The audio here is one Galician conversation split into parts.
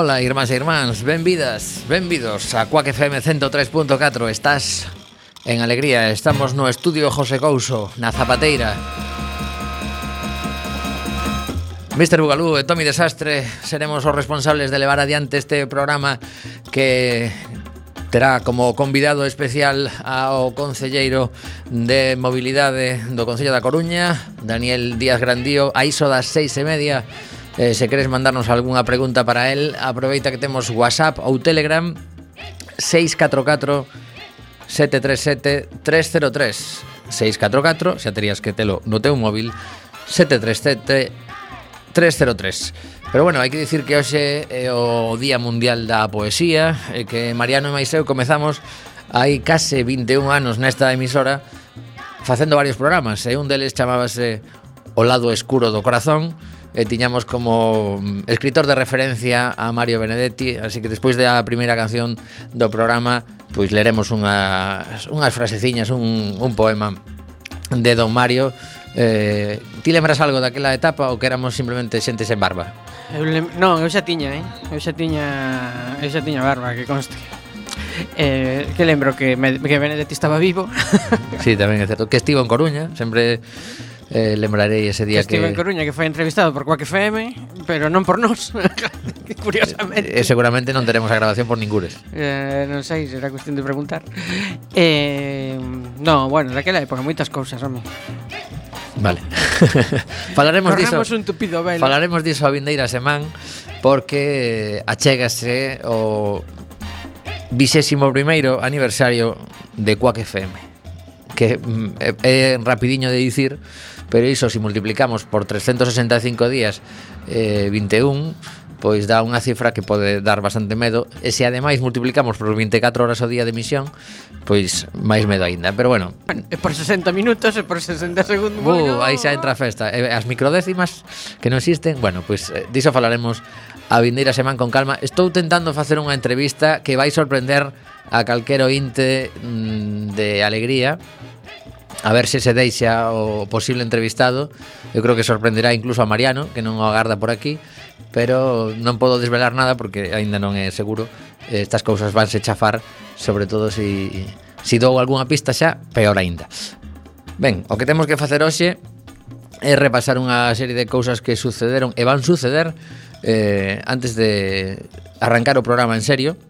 Ola, irmás e irmáns, benvidas, benvidos a Cuac FM 103.4 Estás en alegría, estamos no estudio José Couso, na Zapateira Mr. Bugalú e Tommy Desastre seremos os responsables de levar adiante este programa que terá como convidado especial ao concelleiro de mobilidade do Concello da Coruña, Daniel Díaz Grandío, a iso das seis e media Eh, se queres mandarnos algunha pregunta para el, aproveita que temos WhatsApp ou Telegram 644 737 303 644, xa terías que telo no teu móvil 737 303 Pero bueno, hai que dicir que hoxe é o Día Mundial da Poesía e que Mariano e Maiseu comezamos hai case 21 anos nesta emisora facendo varios programas e un deles chamábase O lado escuro do corazón e tiñamos como mm, escritor de referencia a Mario Benedetti, así que despois da primeira canción do programa, pois leremos unhas, unhas fraseciñas, un, un poema de Don Mario. Eh, ti lembras algo daquela etapa ou que éramos simplemente xente sen barba? Eu lem... Non, eu xa tiña, eh? Eu xa tiña, eu xa tiña barba, que conste. Eh, que lembro que, me, que Benedetti estaba vivo. sí, tamén é certo. Que estivo en Coruña, sempre Eh, lembrarei ese día que, que... en Coruña que foi entrevistado por Quack FM, pero non por nós. Curiosamente. E eh, eh, seguramente non teremos a grabación por ningures. Eh, non sei, será cuestión de preguntar. Eh, no, bueno, daquela época moitas cousas, home. Vale. falaremos diso. un tupido velo. Falaremos diso a vindeira semán porque achégase o vixésimo primeiro aniversario de Quack FM que mm, é, é rapidiño de dicir pero iso, se si multiplicamos por 365 días eh, 21, pois dá unha cifra que pode dar bastante medo. E se ademais multiplicamos por 24 horas ao día de emisión pois máis medo aínda. Pero bueno. E por 60 minutos e por 60 segundos uh, aí xa entra a festa. E as microdécimas que non existen bueno, pois eh, diso falaremos a vindeira semana con calma. Estou tentando facer unha entrevista que vai sorprender a calquero inte mm, de alegría a ver se se deixa o posible entrevistado. Eu creo que sorprenderá incluso a Mariano, que non o agarda por aquí, pero non podo desvelar nada porque aínda non é seguro. Estas cousas vanse chafar, sobre todo se si, si dou algunha pista xa, peor aínda. Ben, o que temos que facer hoxe é repasar unha serie de cousas que sucederon e van suceder eh, antes de arrancar o programa en serio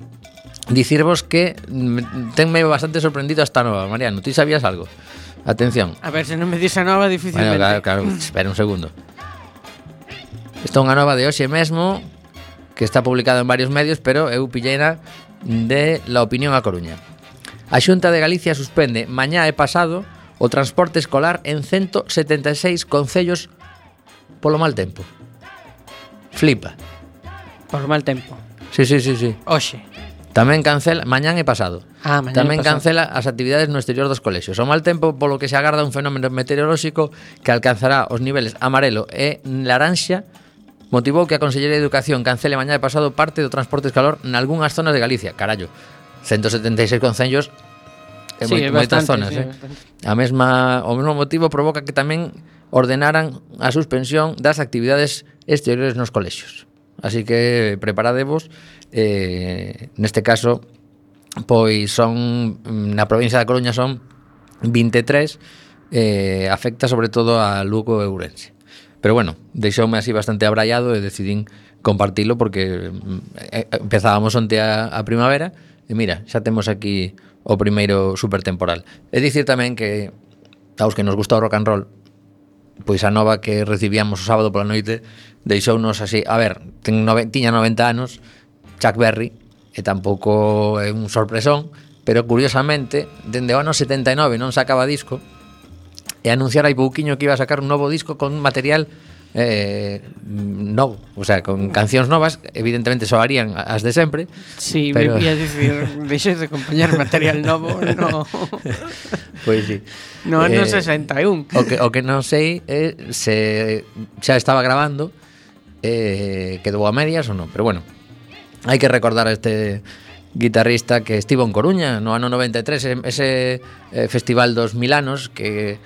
dicirvos que mm, tenme bastante sorprendido esta nova, Mariano, ti sabías algo? Atención. A ver, se non me dis a nova, dificilmente. Bueno, claro, claro, espera un segundo. Esta é unha nova de hoxe mesmo que está publicada en varios medios, pero eu pilleina de La Opinión a Coruña. A Xunta de Galicia suspende mañá e pasado o transporte escolar en 176 concellos polo mal tempo. Flipa. Por mal tempo. Sí, sí, sí, sí. Oxe. Tamén cancela mañán e pasado. Ah, Tamén e pasado. cancela as actividades no exterior dos colexios. O mal tempo polo que se agarda un fenómeno meteorolóxico que alcanzará os niveles amarelo e laranxa motivou que a Consellería de Educación cancele mañá e pasado parte do transporte escalor nalgúnas zonas de Galicia. Carallo, 176 concellos e sí, moitas bastante, zonas, sí, eh. Bastante. A mesma o mesmo motivo provoca que tamén ordenaran a suspensión das actividades exteriores nos colexios así que preparadevos. Eh, neste caso, pois son na provincia da Coruña son 23 eh, afecta sobre todo a Lugo e Ourense. Pero bueno, deixoume así bastante abraiado e decidín compartilo porque mm, empezábamos onte a, a primavera e mira, xa temos aquí o primeiro supertemporal. É dicir tamén que aos que nos gusta o rock and roll, pois a nova que recibíamos o sábado pola noite deixounos así, a ver, ten nove, tiña 90 anos Chuck Berry e tampouco é un sorpresón, pero curiosamente dende o ano 79 non sacaba disco e anunciara aí pouquiño que iba a sacar un novo disco con material eh, no, o sea, con cancións novas evidentemente soarían as de sempre Si, sí, pero... me ia dicir deixes de acompañar material novo no. Pois pues, sí No, eh, no 61 O que, o que non sei é eh, se xa estaba grabando eh, quedou a medias ou non Pero bueno, hai que recordar a este guitarrista que estivo en Coruña no ano 93 ese eh, festival dos Milanos que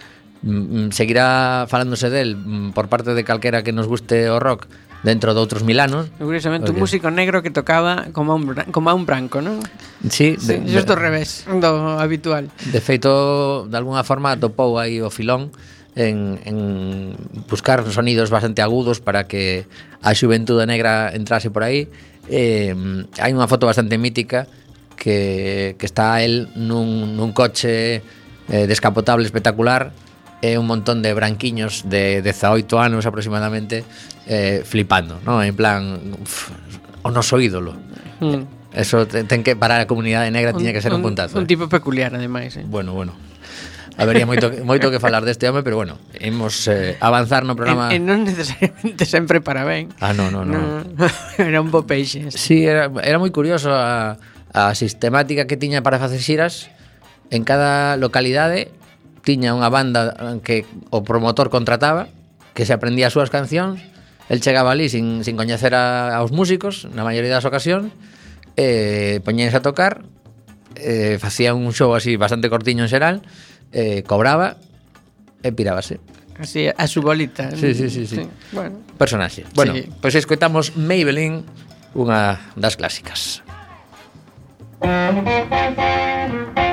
Mm, mm, seguirá falándose del mm, por parte de calquera que nos guste o rock dentro de outros mil anos. Curiosamente, porque... un músico negro que tocaba como un, como a un branco, non? Sí, de, sí justo de, revés do habitual. De feito, de alguna forma, topou aí o filón en, en buscar sonidos bastante agudos para que a xuventude negra entrase por aí. Eh, hai unha foto bastante mítica que, que está el nun, nun coche eh, descapotable espectacular e un montón de branquiños de 18 anos aproximadamente eh, flipando, ¿no? en plan, uf, o noso ídolo. Mm. Eso ten que para a comunidade negra un, tiña que ser un, un puntazo. Un eh. tipo peculiar, ademais. Eh? Bueno, bueno. Habería moito, moito que falar deste home, pero bueno, imos eh, avanzar no programa... E, e non necesariamente sempre para ben. Ah, non, non, non. No. era un bo peixe. Sí, era, era moi curioso a, a sistemática que tiña para facer xiras en cada localidade tiña unha banda que o promotor contrataba, que se aprendía as súas cancións, el chegaba ali sin, sin coñecer a, aos músicos, na maioría das ocasións, eh, poñense a tocar, eh, facía un show así bastante cortiño en xeral, eh, cobraba e pirábase. Así, a su bolita. Sí, sí, sí. sí. sí bueno. Personaxe. Bueno, sí. pois pues escoitamos Maybelline, unha das clásicas. Música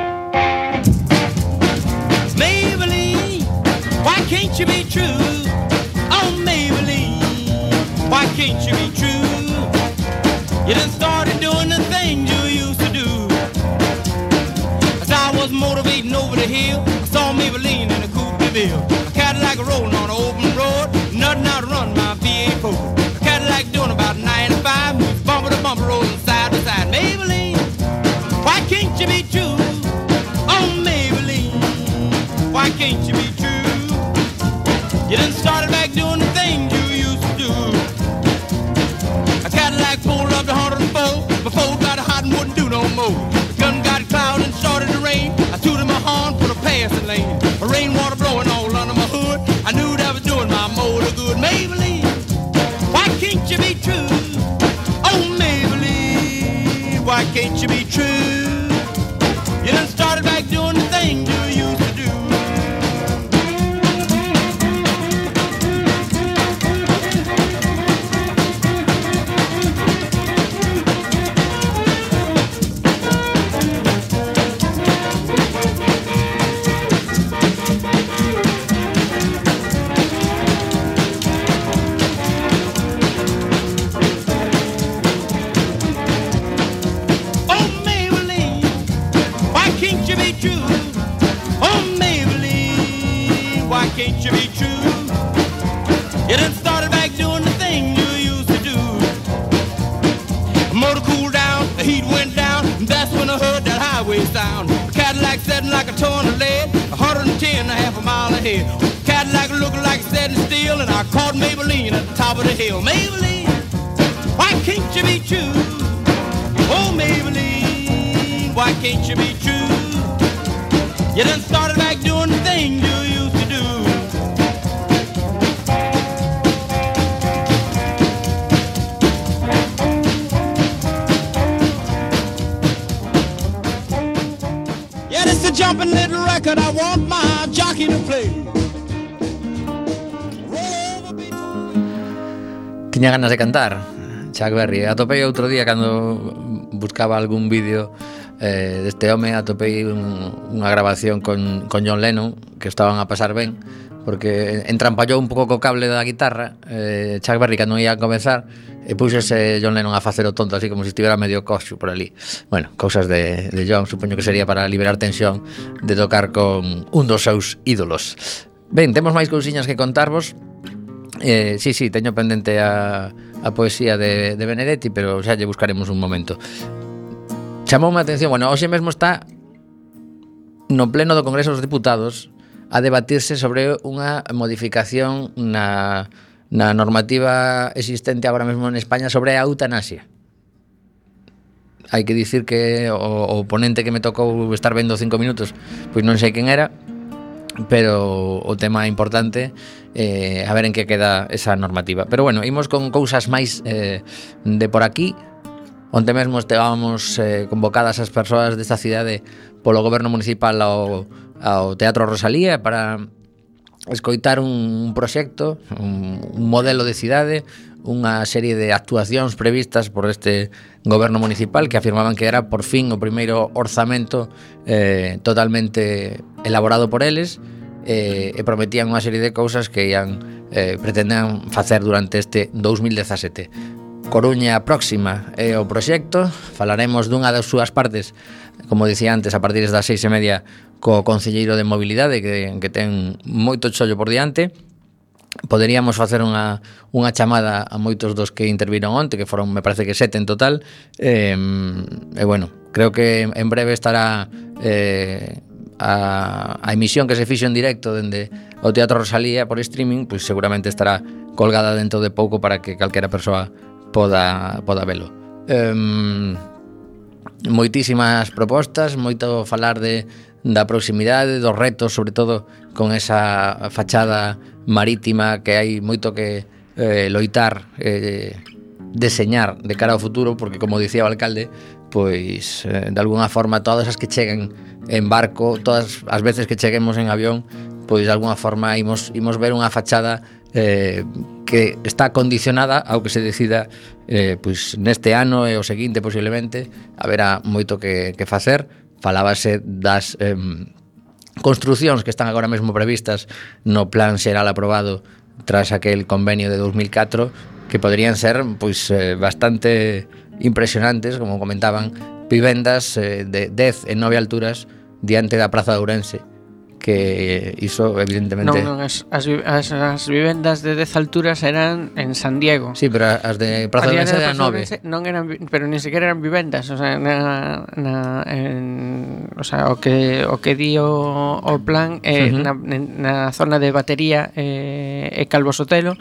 you be true? Oh, Maybelline, why can't you be true? You done started doing the things you used to do. As I was motivating over the hill, I saw Maybelline in a coupe de ville, a Cadillac rolling is a jumping little record I want my jockey to play. Tiña ganas de cantar, Chuck Berry. Atopei outro día cando buscaba algún vídeo eh, deste home, atopei un, unha grabación con, con John Lennon que estaban a pasar ben porque entrampallou un pouco co cable da guitarra eh, Chuck Berry cando ia a comenzar e puxese John Lennon a facer o tonto así como se si estivera medio coxo por ali. Bueno, cousas de, de John supoño que sería para liberar tensión de tocar con un dos seus ídolos. Ben, temos máis cousiñas que contarvos. Eh, sí, sí, teño pendente a, a poesía de, de Benedetti Pero xa lle buscaremos un momento. Chamou a atención, bueno, hoxe mesmo está No pleno do Congreso dos Diputados a debatirse sobre unha modificación na, na normativa existente agora mesmo en España sobre a eutanasia. Hai que dicir que o, o ponente que me tocou estar vendo cinco minutos, pois non sei quen era, pero o tema importante eh, a ver en que queda esa normativa. Pero bueno, imos con cousas máis eh, de por aquí, Onte mesmo estábamos eh, convocadas as persoas desta cidade polo goberno municipal ao ao Teatro Rosalía para escoitar un, proxecto, un, un modelo de cidade, unha serie de actuacións previstas por este goberno municipal que afirmaban que era por fin o primeiro orzamento eh, totalmente elaborado por eles eh, e prometían unha serie de cousas que ian eh, pretendían facer durante este 2017. Coruña próxima é o proxecto, falaremos dunha das súas partes como dicía antes, a partir das seis e media co Concelleiro de Mobilidade que, que ten moito chollo por diante poderíamos facer unha, unha chamada a moitos dos que interviron onte que foron, me parece que sete en total eh, e bueno, creo que en breve estará eh, a, a emisión que se fixo en directo dende o Teatro Rosalía por streaming pois seguramente estará colgada dentro de pouco para que calquera persoa poda, poda velo. Eh, moitísimas propostas, moito falar de da proximidade, dos retos, sobre todo con esa fachada marítima que hai moito que eh, loitar, eh, deseñar de cara ao futuro, porque como dicía o alcalde, pois eh, de alguna forma todas as que chegan en barco, todas as veces que cheguemos en avión, pois de alguna forma imos, imos ver unha fachada eh, que está condicionada ao que se decida eh, pois neste ano e o seguinte posiblemente haberá moito que, que facer. Falábase das eh, construcións que están agora mesmo previstas no plan xeral aprobado tras aquel convenio de 2004 que poderían ser pois eh, bastante impresionantes, como comentaban, vivendas eh, de 10 e 9 alturas diante da Praza de Ourense que iso evidentemente Non, non, as, as, as, as vivendas de 10 alturas eran en San Diego. Sí, pero as de Praza de Ourense eran 9. Non eran, pero ni sequera eran vivendas, o sea, na, na en, o sea, o que o que di o, o plan eh, uh -huh. na, na zona de batería eh, e Calvo Sotelo,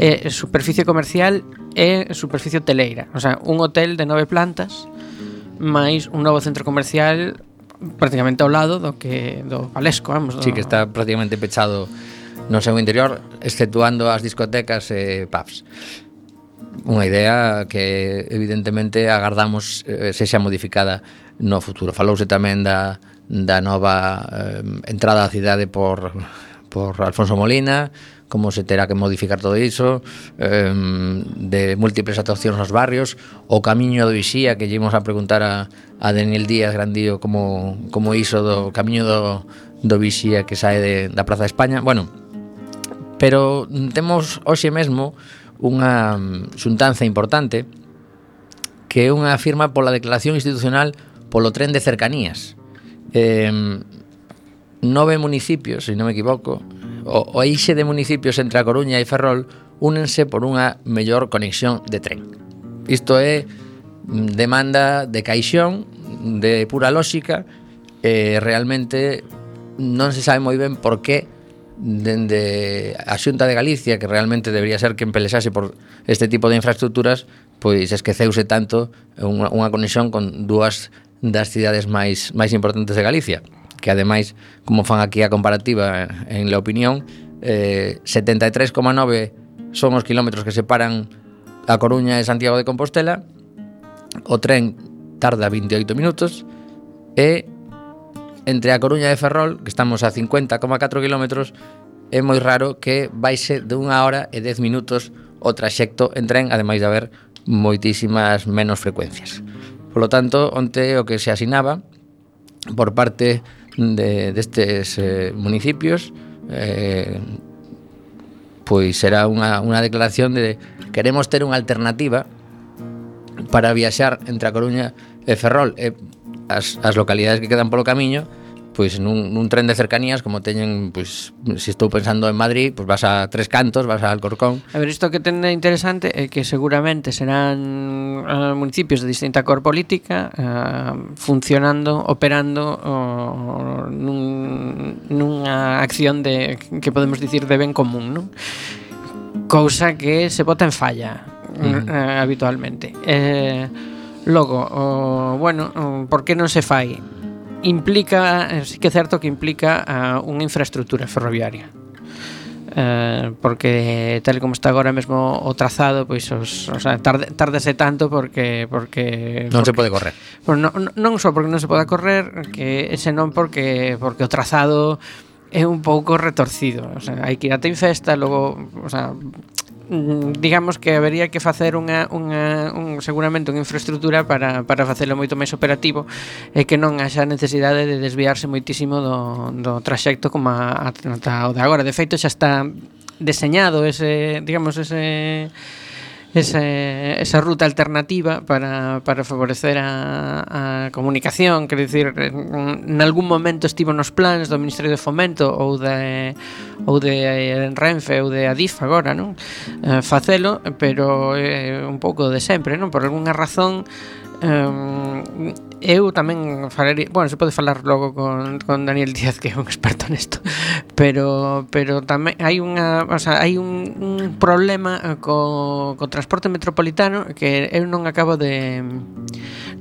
eh, superficie comercial e superficie hoteleira, o sea, un hotel de nove plantas máis un novo centro comercial prácticamente ao lado do que do Valesco, vamos. Sí, do... que está prácticamente pechado no seu interior, exceptuando as discotecas e eh, pubs. Unha idea que evidentemente agardamos eh, se xa modificada no futuro. Falouse tamén da, da nova eh, entrada á cidade por, por Alfonso Molina, como se terá que modificar todo iso, eh, de múltiples actuacións nos barrios, o camiño do Ixía, que llevamos a preguntar a, a Daniel Díaz Grandío como, como iso do camiño do, do Vixía que sae de, da Praza de España. Bueno, pero temos hoxe mesmo unha xuntanza importante que é unha firma pola declaración institucional polo tren de cercanías. Eh, nove municipios, se non me equivoco, O, o eixe de municipios entre a Coruña e Ferrol únense por unha mellor conexión de tren. Isto é mm, demanda de caixón, de pura lógica, e realmente non se sabe moi ben por que dende a Xunta de Galicia, que realmente debería ser quen pelexase por este tipo de infraestructuras, pois esqueceuse tanto unha, unha conexión con dúas das cidades máis máis importantes de Galicia que ademais, como fan aquí a comparativa eh, en la opinión, eh, 73,9 son os kilómetros que separan a Coruña e Santiago de Compostela, o tren tarda 28 minutos e entre a Coruña e Ferrol, que estamos a 50,4 kilómetros, é moi raro que baixe de unha hora e 10 minutos o traxecto en tren, ademais de haber moitísimas menos frecuencias. Por lo tanto, onte o que se asinaba por parte de, destes eh, municipios eh, pois será unha, unha declaración de queremos ter unha alternativa para viaxar entre a Coruña e Ferrol. E as, as localidades que quedan polo camiño pois nun, nun tren de cercanías como teñen, pois, se estou pensando en Madrid, pois vas a Tres Cantos, vas a Alcorcón. A ver, isto que ten interesante é que seguramente serán uh, municipios de distinta cor política uh, funcionando, operando uh, nun, nunha acción de que podemos dicir de ben común, non? Cousa que se bota en falla mm. uh, habitualmente. Eh, logo, o, bueno, por que non se fai? implica, eh, sí que é certo que implica uh, unha infraestructura ferroviaria. Eh, porque tal como está agora mesmo o trazado, pois os, o sea, tarde, tardase tanto porque porque non porque, se pode correr. Pois non, non só porque non se poda correr, que senón porque porque o trazado é un pouco retorcido, o sea, hai que ir ata infesta, logo, o sea, Mm, digamos que habería que facer unha, unha un, seguramente unha infraestructura para, para facelo moito máis operativo e que non haxa necesidade de desviarse moitísimo do, do traxecto como ata o de agora. De feito xa está deseñado ese, digamos, ese ese, esa ruta alternativa para, para favorecer a, a comunicación, quer dicir, en algún momento estivo nos plans do Ministerio de Fomento ou de ou de eh, Renfe ou de Adif agora, non? Eh, facelo, pero eh, un pouco de sempre, non? Por algunha razón Um, eu tamén falaría, bueno, se pode falar logo con, con Daniel Díaz que é un experto nesto, pero pero tamén hai unha, o sea, hai un, un problema co co transporte metropolitano que eu non acabo de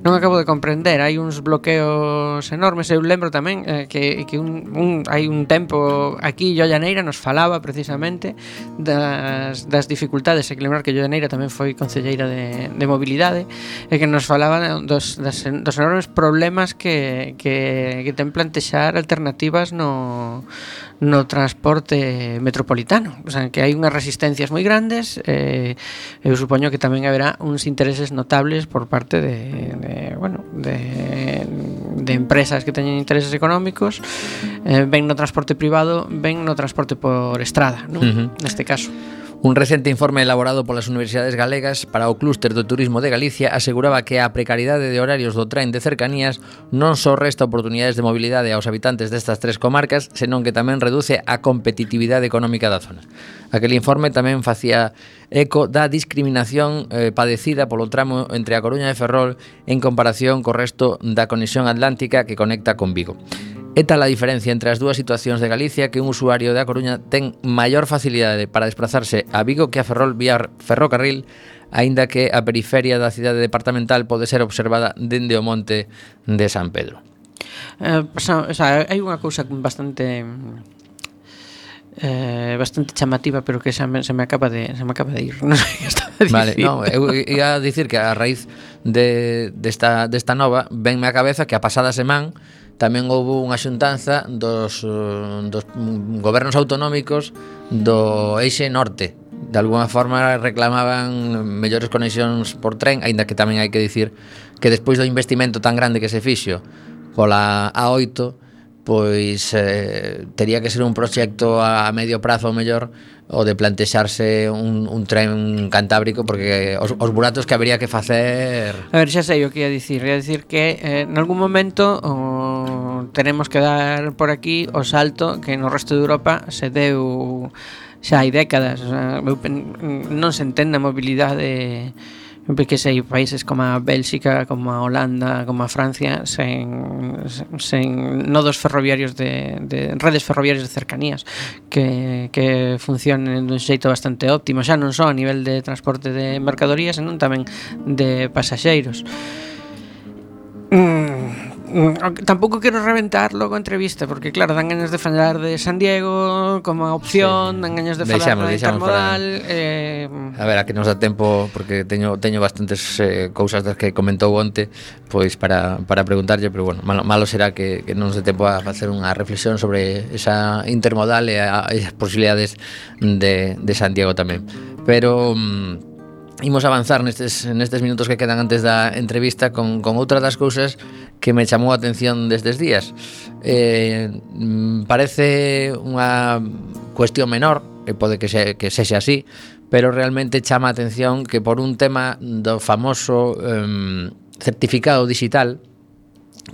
non acabo de comprender, hai uns bloqueos enormes. Eu lembro tamén eh, que, que un, un, hai un tempo aquí Llollaneira nos falaba precisamente das, das dificultades, e que lembrar que Llollaneira tamén foi concelleira de, de mobilidade, e que nos falaba dos, das, dos enormes problemas que, que, que ten plantexar alternativas no, no transporte metropolitano. O sea, que hai unhas resistencias moi grandes, eh, eu supoño que tamén haberá uns intereses notables por parte de, de bueno, de, de empresas que teñen intereses económicos, eh, ben no transporte privado, ben no transporte por estrada, non? Uh -huh. Neste caso. Un recente informe elaborado polas universidades galegas para o clúster do turismo de Galicia aseguraba que a precariedade de horarios do tren de cercanías non só resta oportunidades de mobilidade aos habitantes destas tres comarcas, senón que tamén reduce a competitividade económica da zona. Aquel informe tamén facía eco da discriminación eh, padecida polo tramo entre a Coruña e Ferrol en comparación co resto da conexión atlántica que conecta con Vigo. É tal a diferencia entre as dúas situacións de Galicia que un usuario da Coruña ten maior facilidade para desplazarse a Vigo que a Ferrol vía ferrocarril, aínda que a periferia da cidade departamental pode ser observada dende o monte de San Pedro. Eh, o sea, hai unha cousa bastante eh, bastante chamativa, pero que xa me, se me acaba de se me acaba de ir, non sei que estaba dicindo. Vale, no, eu ia dicir que a raíz de desta de desta nova venme a cabeza que a pasada semana tamén houve unha xuntanza dos, eh, dos gobernos autonómicos do eixe norte. De alguna forma reclamaban mellores conexións por tren, aínda que tamén hai que dicir que despois do investimento tan grande que se fixo pola A8, pois eh, tería que ser un proxecto a medio prazo ou mellor o de plantexarse un, un tren cantábrico porque eh, os, os buratos que habería que facer A ver, xa sei o que ia dicir. Ia dicir que eh, en algún momento o, tenemos que dar por aquí o salto que no resto de Europa se deu xa hai décadas. O sea, non se entende a mobilidade perché se i países como a Bélxica, como a Holanda, como a Francia, sen, sen nodos ferroviarios de, de redes ferroviarias de cercanías que, que funcionen dun xeito bastante óptimo, xa non só a nivel de transporte de mercadorías, senón tamén de pasaxeiros. Mm, Mm, tampouco quero reventar logo a entrevista porque claro, dan gañas de falar de San Diego como opción, sí. dan gañas de falar deixamos, de Intermodal eh... a ver, a que nos dá tempo porque teño, teño bastantes eh, cousas das que comentou onte pois para, para preguntarlle pero bueno, malo, malo será que, que non se tempo a facer unha reflexión sobre esa Intermodal e as posibilidades de, de San Diego tamén pero mm, imos avanzar nestes, nestes minutos que quedan antes da entrevista con, con outra das cousas que me chamou a atención destes días. Eh, parece unha cuestión menor, e pode que, se, que sexa así, pero realmente chama a atención que por un tema do famoso eh, certificado digital,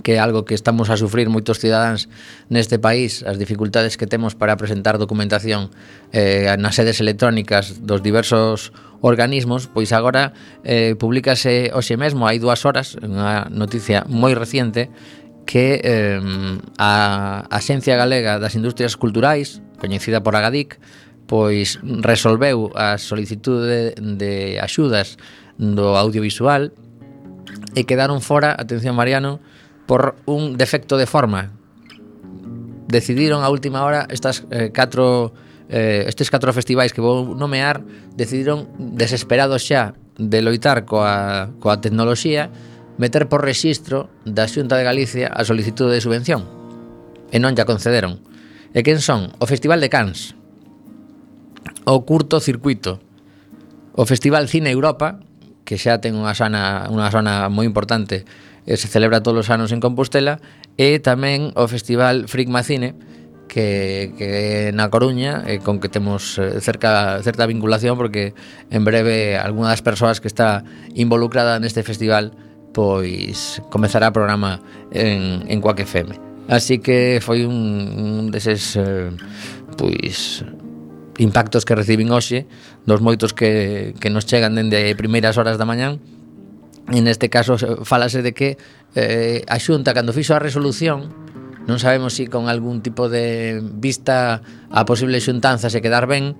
que é algo que estamos a sufrir moitos cidadáns neste país, as dificultades que temos para presentar documentación eh, nas sedes electrónicas dos diversos organismos, pois agora eh, publicase hoxe mesmo, hai dúas horas, unha noticia moi reciente, que eh, a Axencia Galega das Industrias Culturais, coñecida por Agadic, pois resolveu a solicitude de, de axudas do audiovisual e quedaron fora, atención Mariano, por un defecto de forma. Decidiron a última hora estas eh, catro eh, estes catro festivais que vou nomear decidiron desesperados xa de loitar coa, coa tecnoloxía meter por rexistro da Xunta de Galicia a solicitude de subvención e non ya concederon. E quen son? O Festival de Cans, o Curto Circuito, o Festival Cine Europa, que xa ten unha zona, unha zona moi importante Eh, se celebra todos os anos en Compostela, e tamén o Festival Frigma Cine, que, que na Coruña eh, con que temos eh, cerca certa vinculación porque en breve algunha das persoas que está involucrada neste festival pois comezará o programa en, en Quack FM así que foi un, un deses eh, pois impactos que recibín hoxe dos moitos que, que nos chegan dende primeiras horas da mañán en este caso falase de que eh, a Xunta cando fixo a resolución non sabemos si con algún tipo de vista a posible xuntanza se quedar ben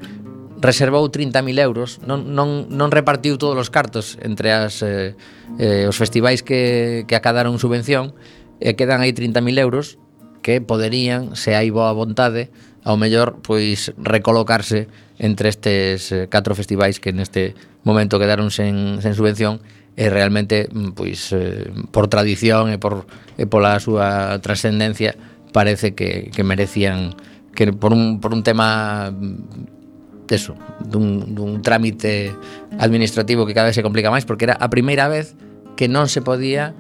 reservou 30.000 euros. Non, non, non repartiu todos os cartos entre as, eh, eh, os festivais que, que acadaron subvención e eh, quedan aí 30.000 euros que poderían, se hai boa vontade ao mellor pois recolocarse entre estes eh, catro festivais que neste momento quedaron sen, sen subvención e realmente mm, pois eh, por tradición e por e pola súa trascendencia parece que, que merecían que por un, por un tema mm, eso, dun, dun trámite administrativo que cada vez se complica máis porque era a primeira vez que non se podía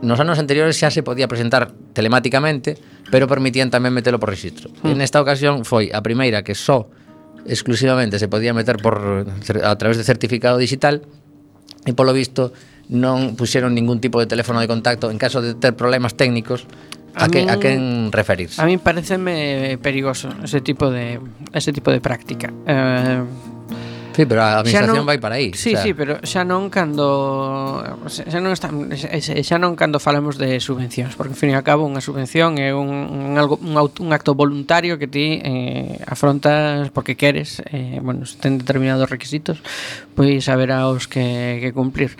nos anos anteriores xa se podía presentar telemáticamente, pero permitían tamén metelo por registro. Mm. En esta ocasión foi a primeira que só exclusivamente se podía meter por a través de certificado digital e polo visto non puxeron ningún tipo de teléfono de contacto en caso de ter problemas técnicos a, a que, min, a quen referirse. A mí pareceme perigoso ese tipo de ese tipo de práctica. Eh, Sí, pero a administración xa non, vai para aí. Sí, xa. sí, pero xa non cando xa non está, xa non cando falamos de subvencións, porque ao fin e ao cabo unha subvención é un, un algo un, auto, un acto voluntario que ti eh, afrontas porque queres, eh, bueno, se ten determinados requisitos, pois haberá os que que cumplir.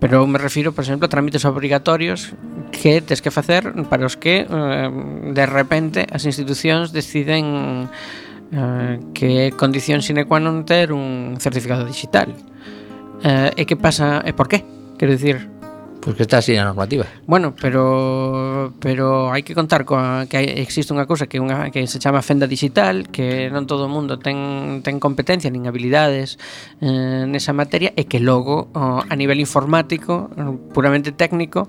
Pero me refiro, por exemplo, a trámites obrigatorios que tes que facer para os que eh, de repente as institucións deciden eh, que é condición sine qua non ter un certificado digital. Eh, ah, e que pasa e por qué? Quero dicir, Pois pues que está así a normativa. Bueno, pero pero hai que contar coa que hai, existe unha cousa que unha que se chama fenda digital, que non todo o mundo ten ten competencia nin habilidades eh, nesa materia e que logo oh, a nivel informático, puramente técnico,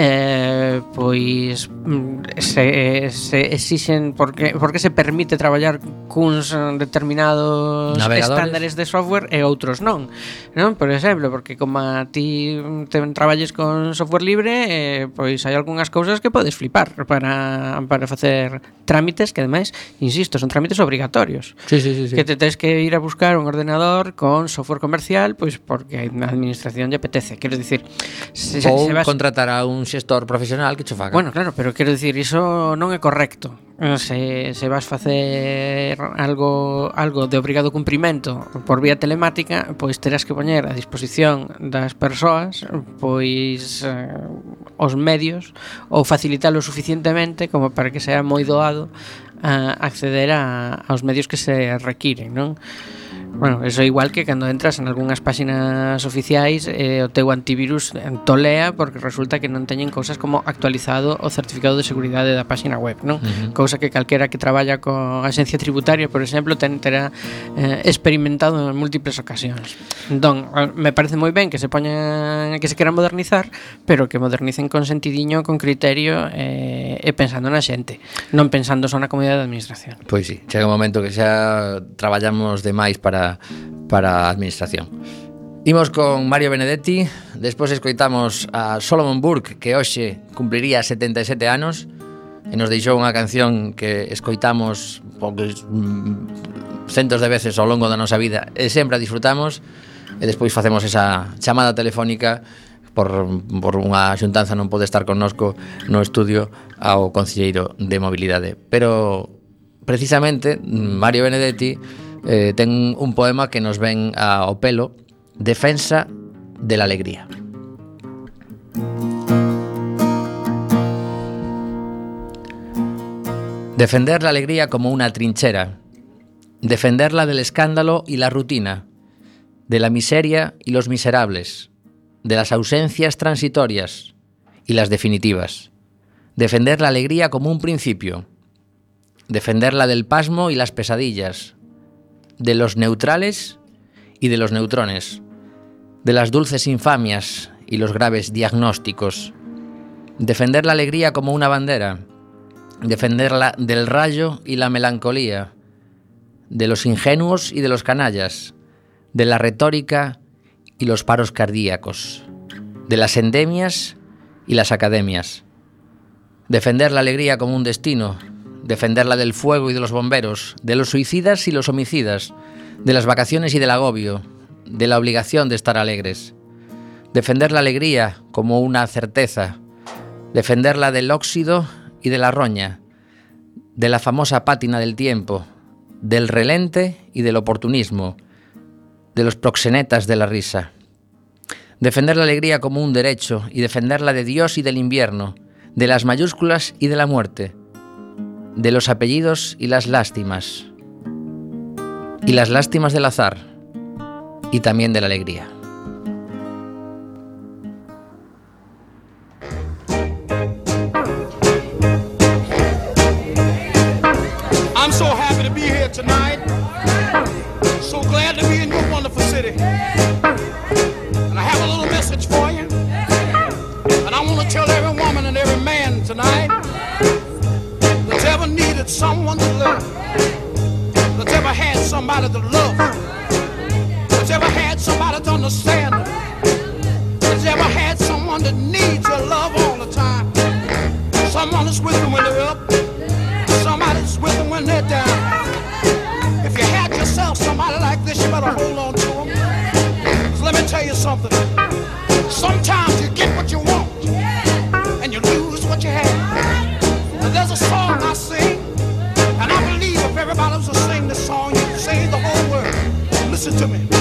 eh, pois mm, se, se exixen porque porque se permite traballar cuns determinados estándares de software e outros non, non? Por exemplo, porque como a ti te traballes con software libre, eh, pois hai algunhas cousas que podes flipar para para facer trámites que ademais, insisto, son trámites obrigatorios. Sí, sí, sí, sí. Que te tens que ir a buscar un ordenador con software comercial, pois porque a administración lle apetece, quero dicir, se, Ou se vas... contratar a un xestor profesional que che faga. Bueno, claro, pero quero dicir, iso non é correcto. Eh, se, se vas facer algo algo de obrigado cumprimento por vía telemática, pois terás que poñer a disposición das persoas pois eh, os medios ou facilitalo suficientemente como para que sea moi doado a acceder a, aos medios que se requiren, non? Bueno, eso igual que cando entras en algunhas páxinas oficiais eh, o teu antivirus tolea porque resulta que non teñen cousas como actualizado o certificado de seguridade da páxina web, non? Uh -huh. Cousa que calquera que traballa con agencia tributaria, por exemplo, ten, terá eh, experimentado en múltiples ocasións. Entón, me parece moi ben que se poñan que se queran modernizar, pero que modernicen con sentidiño, con criterio eh, e pensando na xente, non pensando só na comunidade de administración. Pois sí, chega un momento que xa traballamos demais para para, a administración. Imos con Mario Benedetti, despois escoitamos a Solomon Burke, que hoxe cumpliría 77 anos, e nos deixou unha canción que escoitamos poucos mm, centos de veces ao longo da nosa vida e sempre a disfrutamos, e despois facemos esa chamada telefónica por, por unha xuntanza non pode estar connosco no estudio ao Concelleiro de Mobilidade. Pero, precisamente, Mario Benedetti eh, ten un poema que nos ven ao pelo Defensa de la alegría. Defender la alegría como una trinchera, defenderla del escándalo y la rutina, de la miseria y los miserables, de las ausencias transitorias y las definitivas, defender la alegría como un principio, defenderla del pasmo y las pesadillas, de los neutrales y de los neutrones, de las dulces infamias y los graves diagnósticos, defender la alegría como una bandera, defenderla del rayo y la melancolía, de los ingenuos y de los canallas, de la retórica y los paros cardíacos, de las endemias y las academias, defender la alegría como un destino, defenderla del fuego y de los bomberos, de los suicidas y los homicidas, de las vacaciones y del agobio, de la obligación de estar alegres. Defender la alegría como una certeza, defenderla del óxido y de la roña, de la famosa pátina del tiempo, del relente y del oportunismo, de los proxenetas de la risa. Defender la alegría como un derecho y defenderla de Dios y del invierno, de las mayúsculas y de la muerte, de los apellidos y las lástimas, y las lástimas del azar, y también de la alegría. I'm so happy to be here tonight. So glad to be in your wonderful city. Needed someone to love, that's ever had somebody to love, that's ever had somebody to understand, that's ever had someone that needs your love all the time. Someone that's with them when they're up, somebody that's with them when they're down. If you had yourself somebody like this, you better hold on to them. Let me tell you something. Sometimes you get what you want, and you lose what you have. And there's a song Listen to me.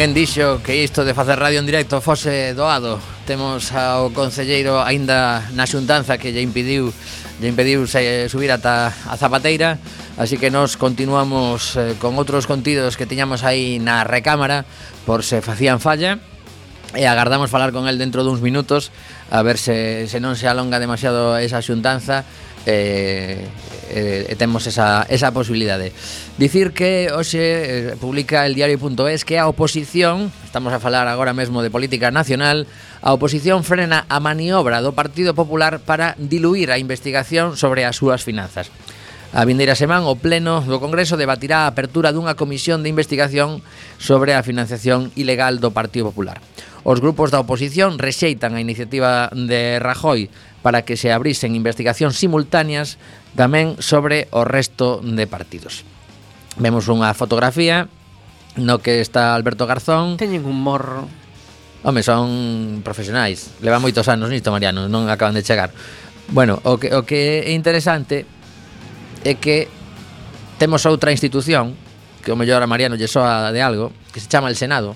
Ninguén dixo que isto de facer radio en directo fose doado. Temos ao concelleiro aínda na xuntanza que lle impediu lle impediu se subir ata a Zapateira Así que nos continuamos eh, con outros contidos que tiñamos aí na recámara Por se facían falla E agardamos falar con el dentro duns minutos A ver se, se non se alonga demasiado esa xuntanza eh, eh, temos esa, esa posibilidade. Dicir que hoxe eh, publica el diario.es que a oposición, estamos a falar agora mesmo de política nacional, a oposición frena a maniobra do Partido Popular para diluir a investigación sobre as súas finanzas. A vindeira semana o Pleno do Congreso debatirá a apertura dunha comisión de investigación sobre a financiación ilegal do Partido Popular. Os grupos da oposición rexeitan a iniciativa de Rajoy para que se abrisen investigacións simultáneas tamén sobre o resto de partidos. Vemos unha fotografía no que está Alberto Garzón. Teñen un morro. Home, son profesionais. Leva moitos anos nisto, Mariano, non acaban de chegar. Bueno, o que, o que é interesante é que temos outra institución que o mellor a Mariano lle soa de algo, que se chama el Senado,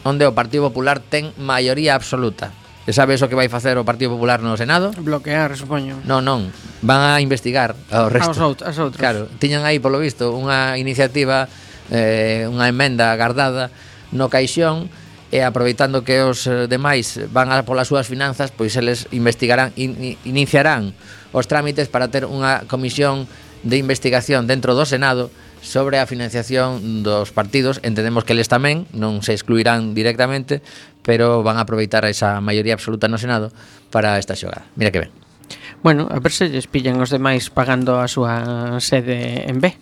onde o Partido Popular ten maioría absoluta. E sabes o que vai facer o Partido Popular no Senado? Bloquear, supoño. Non, non. Van a investigar ao resto. Aos out Aos outros. Claro, tiñan aí, polo visto, unha iniciativa, eh, unha emenda agardada no caixón e aproveitando que os eh, demais van a polas súas finanzas, pois eles investigarán, in, iniciarán os trámites para ter unha comisión de investigación dentro do Senado sobre a financiación dos partidos. Entendemos que eles tamén non se excluirán directamente, pero van a aproveitar esa maioría absoluta no Senado para esta xogada. Mira que ben. Bueno, a ver se lles pillan os demais pagando a súa sede en B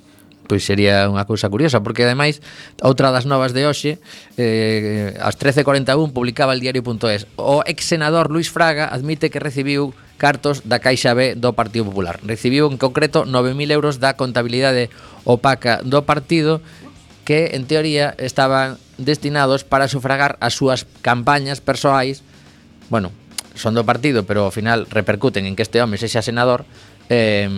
pois sería unha cousa curiosa porque ademais outra das novas de hoxe eh, ás 13.41 publicaba el diario.es o ex senador Luis Fraga admite que recibiu cartos da Caixa B do Partido Popular. Recibiu en concreto 9.000 euros da contabilidade opaca do partido que en teoría estaban destinados para sufragar as súas campañas persoais. Bueno, son do partido pero ao final repercuten en que este home sexa senador eh,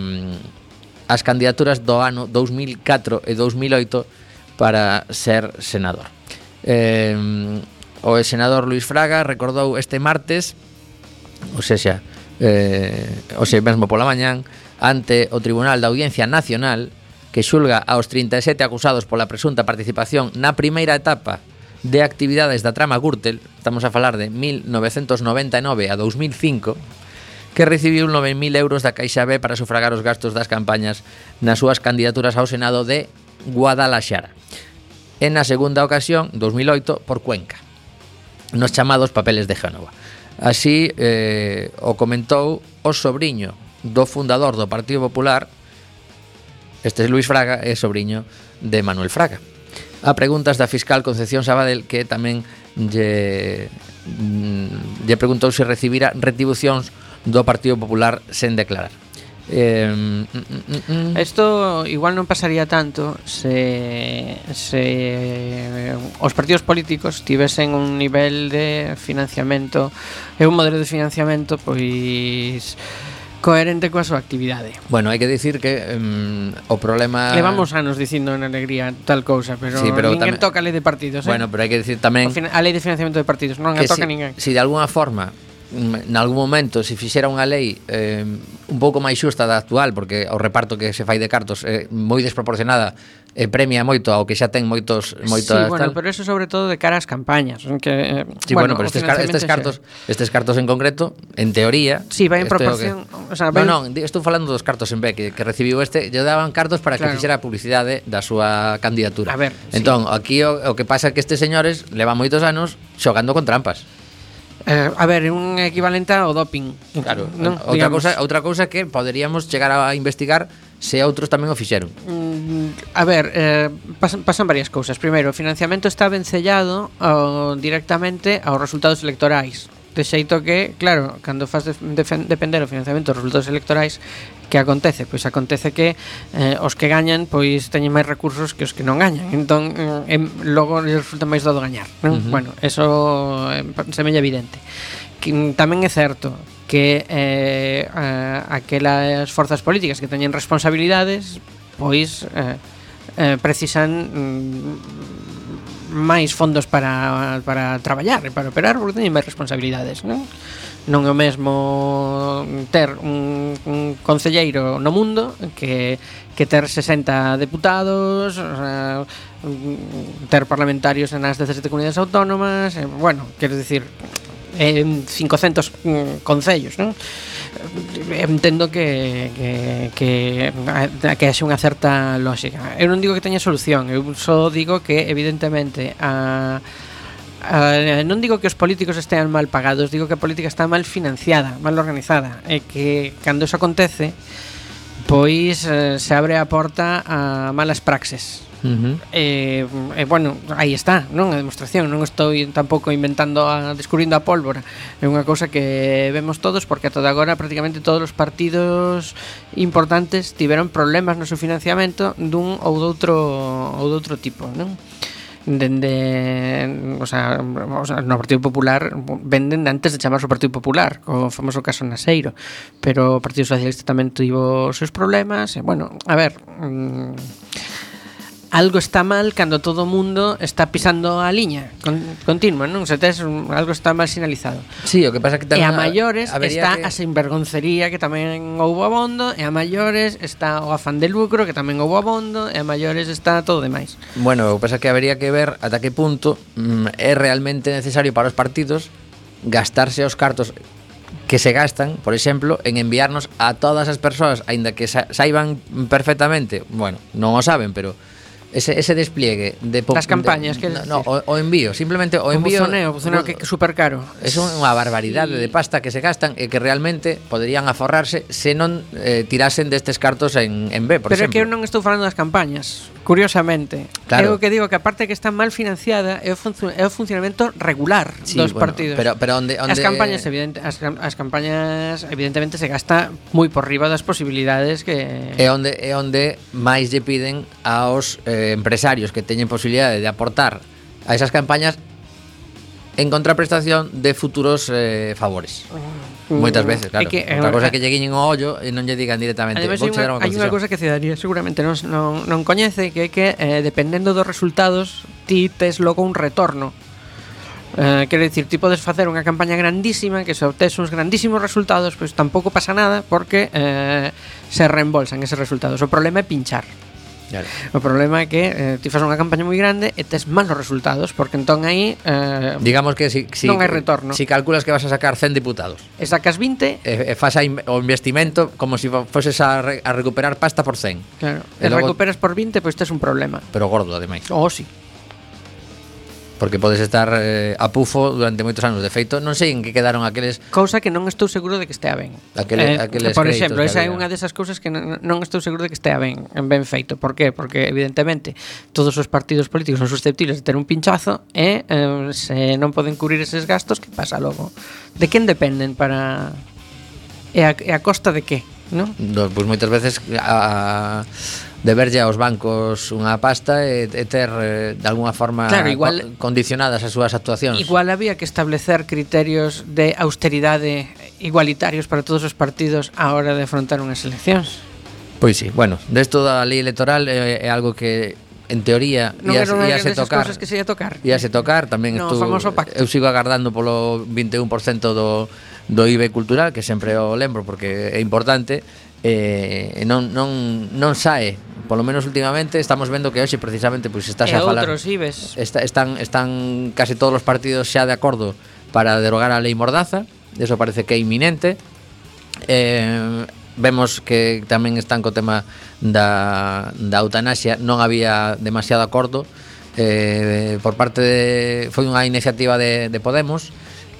as candidaturas do ano 2004 e 2008 para ser senador. Eh, o senador Luis Fraga recordou este martes, ou seja, eh, ou seja, mesmo pola mañán, ante o Tribunal da Audiencia Nacional que xulga aos 37 acusados pola presunta participación na primeira etapa de actividades da trama Gürtel, estamos a falar de 1999 a 2005, que recibiu 9.000 euros da Caixa B para sufragar os gastos das campañas nas súas candidaturas ao Senado de Guadalaxara. E na segunda ocasión, 2008, por Cuenca, nos chamados papeles de Génova. Así eh, o comentou o sobrinho do fundador do Partido Popular, este é Luis Fraga, é sobrinho de Manuel Fraga. A preguntas da fiscal Concepción Sabadell, que tamén lle, mm, lle preguntou se recibira retribucións do Partido Popular sen declarar. Eh, mm, mm, mm. Esto igual non pasaría tanto se, se eh, os partidos políticos tivesen un nivel de financiamento e un modelo de financiamento pois coherente coa súa actividade. Bueno, hai que dicir que um, o problema Levamos anos dicindo en alegría tal cousa, pero, sí, pero ninguén tamén... toca a lei de partidos, eh? Bueno, pero hai que dicir tamén fin... a lei de financiamento de partidos non a toca si, ninguén. Si de alguna forma en algún momento se fixera unha lei eh, un pouco máis xusta da actual porque o reparto que se fai de cartos é moi desproporcionada e premia moito ao que xa ten moitos moitos Sí, bueno, tal. pero eso sobre todo de cara ás campañas, que eh, Sí, bueno, bueno pero estes, car estes cartos, estes cartos en concreto, en teoría, Sí, vai en proporción, que... o sea, vai... No, no, estou falando dos cartos en B que, que recibiu este, lle daban cartos para claro. que fixera publicidade da súa candidatura. A ver, entón, sí. aquí o, o que pasa é que estes señores levan moitos anos xogando con trampas. Eh, a ver, un equivalente ao doping. Claro, non? outra Digamos. cousa, outra cousa que poderíamos chegar a investigar se outros tamén o fixeron. Mm, a ver, eh, pasan, pasan varias cousas. Primeiro, o financiamento está vencellado ao, directamente aos resultados electorais. De xeito que, claro, cando faz depender o financiamento dos resultados electorais, que acontece? Pois acontece que eh, os que gañan pois teñen máis recursos que os que non gañan. Entón, eh, logo lles resulta máis dado gañar, non? Uh -huh. Bueno, eso eh, semella evidente. Que, mm, tamén é certo que eh, a, aquelas forzas políticas que teñen responsabilidades pois eh, eh, precisan mm, máis fondos para, para traballar e para operar porque teñen máis responsabilidades, non? Non é o mesmo ter un, un concelleiro no mundo que, que ter 60 deputados, ter parlamentarios nas 17 comunidades autónomas, eh, bueno, quero dicir, en 500 mm, concellos, non? Entendo que que que que haxe unha certa lógica. Eu non digo que teña solución, eu só digo que evidentemente a Uh, non digo que os políticos estean mal pagados, digo que a política está mal financiada, mal organizada, e que cando iso acontece, pois eh, se abre a porta a malas praxes Uh -huh. eh, eh, bueno, aí está, non? A demostración, non estou tampouco inventando a, descubrindo a pólvora. É unha cousa que vemos todos porque ata agora prácticamente todos os partidos importantes tiveron problemas no seu financiamento dun ou doutro ou doutro tipo, non? dende o sea, o sea, no Partido Popular venden antes de chamarse o Partido Popular o famoso caso Naseiro pero o Partido Socialista tamén tivo os seus problemas e, bueno, a ver mm, algo está mal cando todo o mundo está pisando a liña con, continua, non? Se tes un, algo está mal sinalizado. Sí, o que pasa que tamén... E a maiores está que... a sinvergoncería que tamén houbo abondo, e a maiores está o afán de lucro que tamén houbo abondo, e a maiores está todo demais. Bueno, o que pasa que habería que ver ata que punto mm, é realmente necesario para os partidos gastarse os cartos que se gastan, por exemplo, en enviarnos a todas as persoas, aínda que sa saiban perfectamente, bueno, non o saben, pero ese, ese despliegue de das campañas que no, no o, o envío, simplemente o envío, o buzoneo que é super caro. É unha barbaridade sí. de pasta que se gastan e que realmente poderían aforrarse se non eh, tirasen destes cartos en en B, por Pero exemplo. Pero que eu non estou falando das campañas. Curiosamente. Claro. É o que digo que aparte que está mal financiada é o, é o funcionamento regular sí, dos bueno, partidos. Pero, pero onde, onde... As campañas evidente, as, as campañas evidentemente se gasta moi por riba das posibilidades que É onde é onde máis lle piden aos eh, empresarios que teñen posibilidade de aportar a esas campañas en contraprestación de futuros eh, favores. Mm. Moitas veces, claro. É que, Outra cosa é que lle guiñen o ollo e non lle digan directamente. Además, hai unha, hai unha cosa que a cidadanía seguramente non, non, non coñece, que é que eh, dependendo dos resultados, ti tes logo un retorno. Eh, quero dicir, ti podes facer unha campaña grandísima que se obtes uns grandísimos resultados, pois tampouco pasa nada porque eh, se reembolsan eses resultados. O problema é pinchar. Claro. O problema é que eh, ti fas unha campaña moi grande e tes malos resultados, porque entón aí eh, digamos que si, si non hai retorno. Si calculas que vas a sacar 100 diputados. E sacas 20 e, e fas in, o investimento como se si foses a, re, a recuperar pasta por 100. Claro. E, e logo... recuperas por 20, pois pues tes un problema. Pero gordo ademais. Oh, sí porque podes estar eh, a pufo durante moitos anos. De feito, non sei en que quedaron aqueles... Cousa que non estou seguro de que estea ben. Aquele, eh, aqueles por exemplo, esa é unha desas cousas que non, non estou seguro de que estea ben, ben feito. Por qué? Porque, evidentemente, todos os partidos políticos son susceptibles de ter un pinchazo e eh, se non poden cubrir eses gastos, que pasa logo? De quen dependen para... E a, e a costa de que? no? Pois moitas veces a, de verlle aos bancos unha pasta e, e ter eh, de alguna forma claro, igual, co condicionadas as súas actuacións. Igual había que establecer criterios de austeridade igualitarios para todos os partidos á hora de afrontar unhas eleccións. Pois sí, bueno, desto da lei electoral é, é algo que en teoría non íase, non íase tocar. que se ia tocar. Íase tocar, tamén no, estu, eu sigo agardando polo 21% do do IB Cultural, que sempre o lembro porque é importante, eh, non, non, non sae. Polo menos últimamente estamos vendo que hoxe precisamente pois pues, estás e a falar outros IBES. Está, están, están case todos os partidos xa de acordo para derogar a lei Mordaza. Eso parece que é inminente. Eh, vemos que tamén están co tema da, da eutanasia. Non había demasiado acordo eh, por parte de, foi unha iniciativa de, de Podemos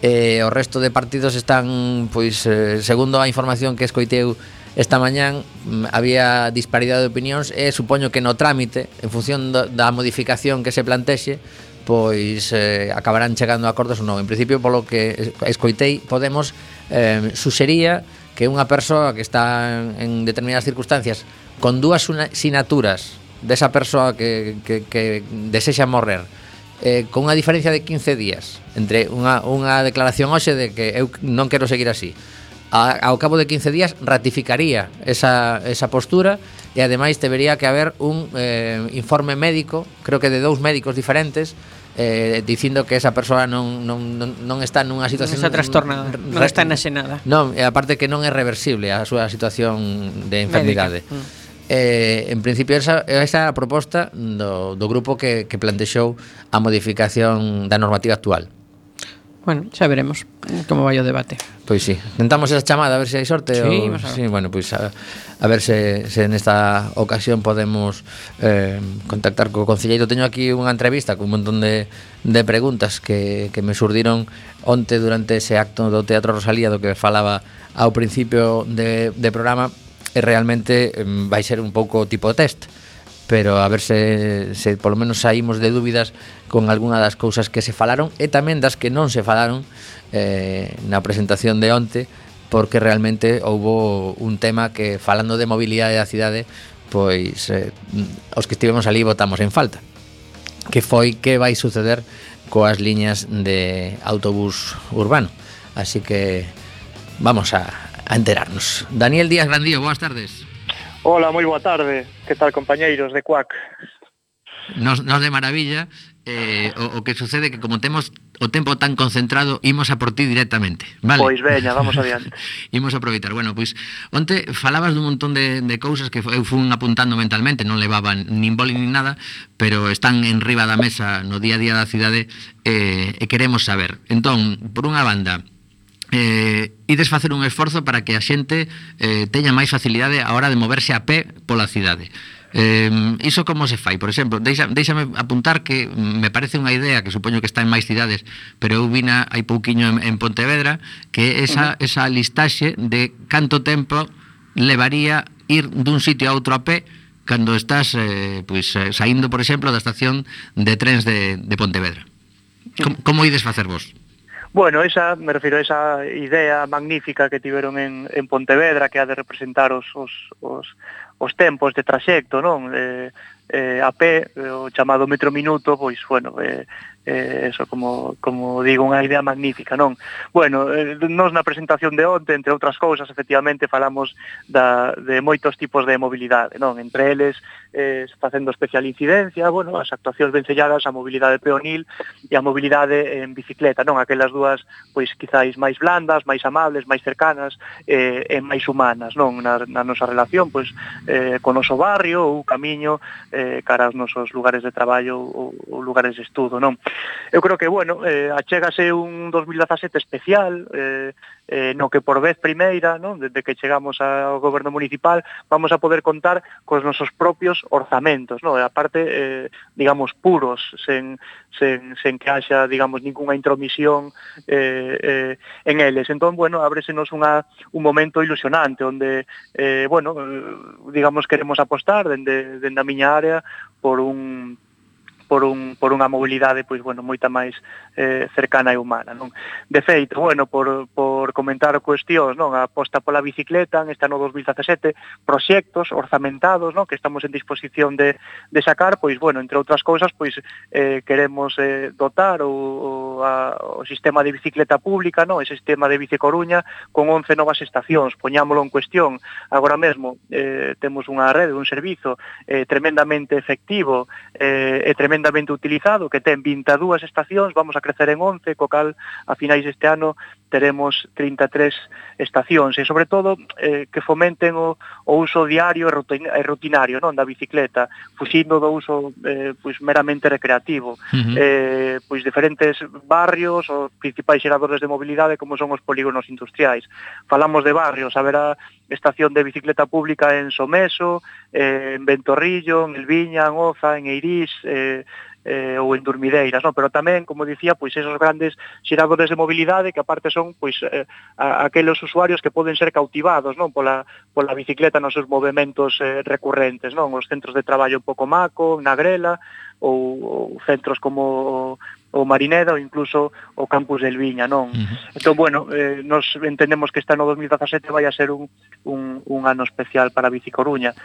e o resto de partidos están pois eh, segundo a información que escoiteu esta mañán mm, había disparidade de opinións e supoño que no trámite en función do, da modificación que se plantexe pois eh, acabarán chegando a acordos ou non. En principio, polo que escoitei, Podemos eh, suxería que unha persoa que está en determinadas circunstancias con dúas sinaturas desa persoa que, que, que desexa morrer eh, con unha diferencia de 15 días entre unha, unha declaración hoxe de que eu non quero seguir así a, ao cabo de 15 días ratificaría esa, esa postura e ademais debería que haber un eh, informe médico creo que de dous médicos diferentes eh, dicindo que esa persoa non, non, non, non está nunha situación... Non está trastornada, non está enaxenada. Non, e aparte que non é reversible a súa situación de enfermidade. Médica. Mm. Eh, en principio esa, esa a proposta do, do grupo que, que plantexou a modificación da normativa actual. Bueno, xa veremos eh, como vai o debate. Pois sí, tentamos esa chamada a ver se hai sorte sí, ou... sí, Bueno, pois a, a ver se, se nesta ocasión podemos eh, contactar co Concelleiro. Teño aquí unha entrevista con un montón de, de preguntas que, que me surdiron onte durante ese acto do Teatro Rosalía do que falaba ao principio de, de programa e realmente vai ser un pouco tipo test pero a ver se, se polo menos saímos de dúbidas con algunha das cousas que se falaron e tamén das que non se falaron eh, na presentación de onte porque realmente houbo un tema que falando de mobilidade da cidade pois eh, os que estivemos ali votamos en falta que foi que vai suceder coas liñas de autobús urbano. Así que vamos a, a enterarnos. Daniel Díaz Grandío, boas tardes. Hola, moi boa tarde. Que tal, compañeiros de CUAC? Nos, nos de maravilla. Eh, o, o que sucede que como temos o tempo tan concentrado, imos a por ti directamente. Vale. Pois veña, vamos adiante. imos a aproveitar. Bueno, pois onte falabas dun montón de, de cousas que eu fun apuntando mentalmente, non levaban nin boli nin nada, pero están en riba da mesa no día a día da cidade eh, e queremos saber. Entón, por unha banda, eh, ides facer un esforzo para que a xente eh, teña máis facilidade a hora de moverse a pé pola cidade. Eh, iso como se fai? Por exemplo, deixa, deixame apuntar que me parece unha idea que supoño que está en máis cidades, pero eu vina hai pouquiño en, en Pontevedra que esa, uh -huh. esa listaxe de canto tempo levaría ir dun sitio a outro a pé cando estás eh, pois, eh, saindo, por exemplo, da estación de trens de, de Pontevedra. Como, como ides facer vos? Bueno, esa, me refiro a esa idea magnífica que tiveron en, en Pontevedra, que ha de representar os, os, os, os tempos de traxecto, non? Eh, eh, a pé, eh, o chamado metro minuto, pois, bueno, eh, eh, eso, como, como digo, unha idea magnífica, non? Bueno, eh, nos na presentación de onte, entre outras cousas, efectivamente, falamos da, de moitos tipos de mobilidade, non? Entre eles, eh, facendo especial incidencia, bueno, as actuacións vencelladas a mobilidade peonil e a mobilidade en bicicleta, non? Aquelas dúas, pois, quizáis máis blandas, máis amables, máis cercanas eh, e máis humanas, non? Na, na nosa relación, pois, eh, con noso barrio ou camiño eh, cara aos nosos lugares de traballo ou, ou lugares de estudo, non? Eu creo que, bueno, eh, achégase un 2017 especial, eh, eh, no que por vez primeira, non? desde que chegamos ao goberno municipal, vamos a poder contar cos nosos propios orzamentos, non? a parte, eh, digamos, puros, sen, sen, sen que haxa, digamos, ninguna intromisión eh, eh, en eles. Entón, bueno, ábresenos unha, un momento ilusionante, onde, eh, bueno, eh, digamos, queremos apostar dende, dende a miña área por un por, un, por unha mobilidade pois bueno, moita máis eh, cercana e humana, non? De feito, bueno, por, por comentar cuestións, non, a aposta pola bicicleta en este ano 2017, proxectos orzamentados, non, que estamos en disposición de, de sacar, pois bueno, entre outras cousas, pois eh, queremos eh, dotar o, o, a, o sistema de bicicleta pública, non, ese sistema de Bici Coruña con 11 novas estacións, poñámolo en cuestión. Agora mesmo eh, temos unha rede, un servizo eh, tremendamente efectivo eh, e tremendamente tremendamente utilizado, que ten 22 estacións, vamos a crecer en 11, co cal a finais deste ano teremos 33 estacións e sobre todo eh, que fomenten o, o uso diario e rutinario non da bicicleta, fuxindo do uso eh, pois meramente recreativo. Uh -huh. eh, pois diferentes barrios, os principais xeradores de mobilidade como son os polígonos industriais. Falamos de barrios, haberá estación de bicicleta pública en Someso, eh, en Ventorrillo, en Elviña, en Oza, en Eirís, eh, eh, ou en durmideiras, non? pero tamén, como dicía, pois esos grandes xeradores de mobilidade que aparte son pois eh, a, aqueles usuarios que poden ser cautivados, non, pola pola bicicleta nos seus movimentos eh, recurrentes, non, os centros de traballo pouco maco, na Grela ou, ou centros como o Marineda ou incluso o campus del Viña, non? Uh -huh. Entón, bueno, eh, nos entendemos que este ano 2017 vai a ser un, un, un ano especial para Bici Coruña,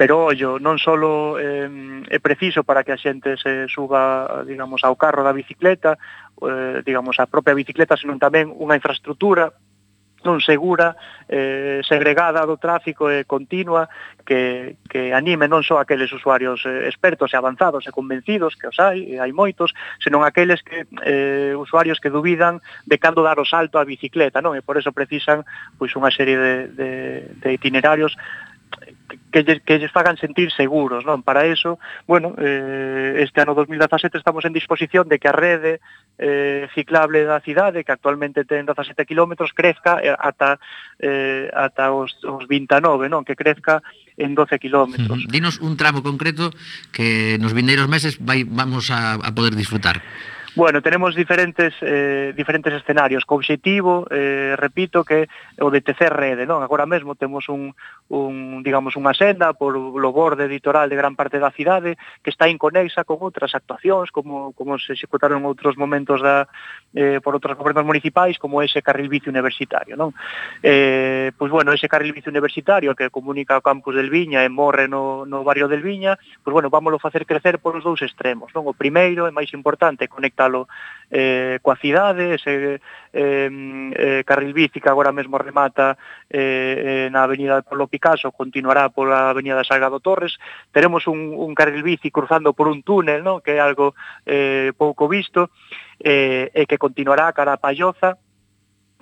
pero, ollo, non só eh, é preciso para que a xente se suba, digamos, ao carro da bicicleta, eh, digamos, a propia bicicleta, senón tamén unha infraestructura non segura, eh, segregada do tráfico e continua que, que anime non só aqueles usuarios eh, expertos e avanzados e convencidos que os hai, e hai moitos, senón aqueles que eh, usuarios que dubidan de cando dar o salto á bicicleta, non? E por eso precisan pois unha serie de, de, de itinerarios que lles, que lles fagan sentir seguros, non? Para eso, bueno, eh, este ano 2017 estamos en disposición de que a rede eh, ciclable da cidade, que actualmente ten 17 km, crezca eh, ata, eh, ata os, os 29, non? Que crezca en 12 km. Uh -huh. Dinos un tramo concreto que nos vindeiros meses vai, vamos a, a poder disfrutar. Bueno, tenemos diferentes eh, diferentes escenarios, co obxectivo, eh, repito, que o de tecer rede, non? Agora mesmo temos un, un digamos, unha senda por o borde editorial de gran parte da cidade que está inconexa con outras actuacións, como, como se executaron outros momentos da, eh, por outros gobernos municipais, como ese carril bici universitario, non? Eh, pois, bueno, ese carril bici universitario que comunica o campus del Viña e morre no, no barrio del Viña, pois, bueno, vámoslo facer crecer por os dous extremos, non? O primeiro, é máis importante, conecta conectalo eh, coa cidade, ese eh, eh, carril bici que agora mesmo remata eh, eh na avenida Polo Picasso, continuará pola avenida Salgado Torres, teremos un, un carril bici cruzando por un túnel, no? que é algo eh, pouco visto, eh, e que continuará cara a Palloza,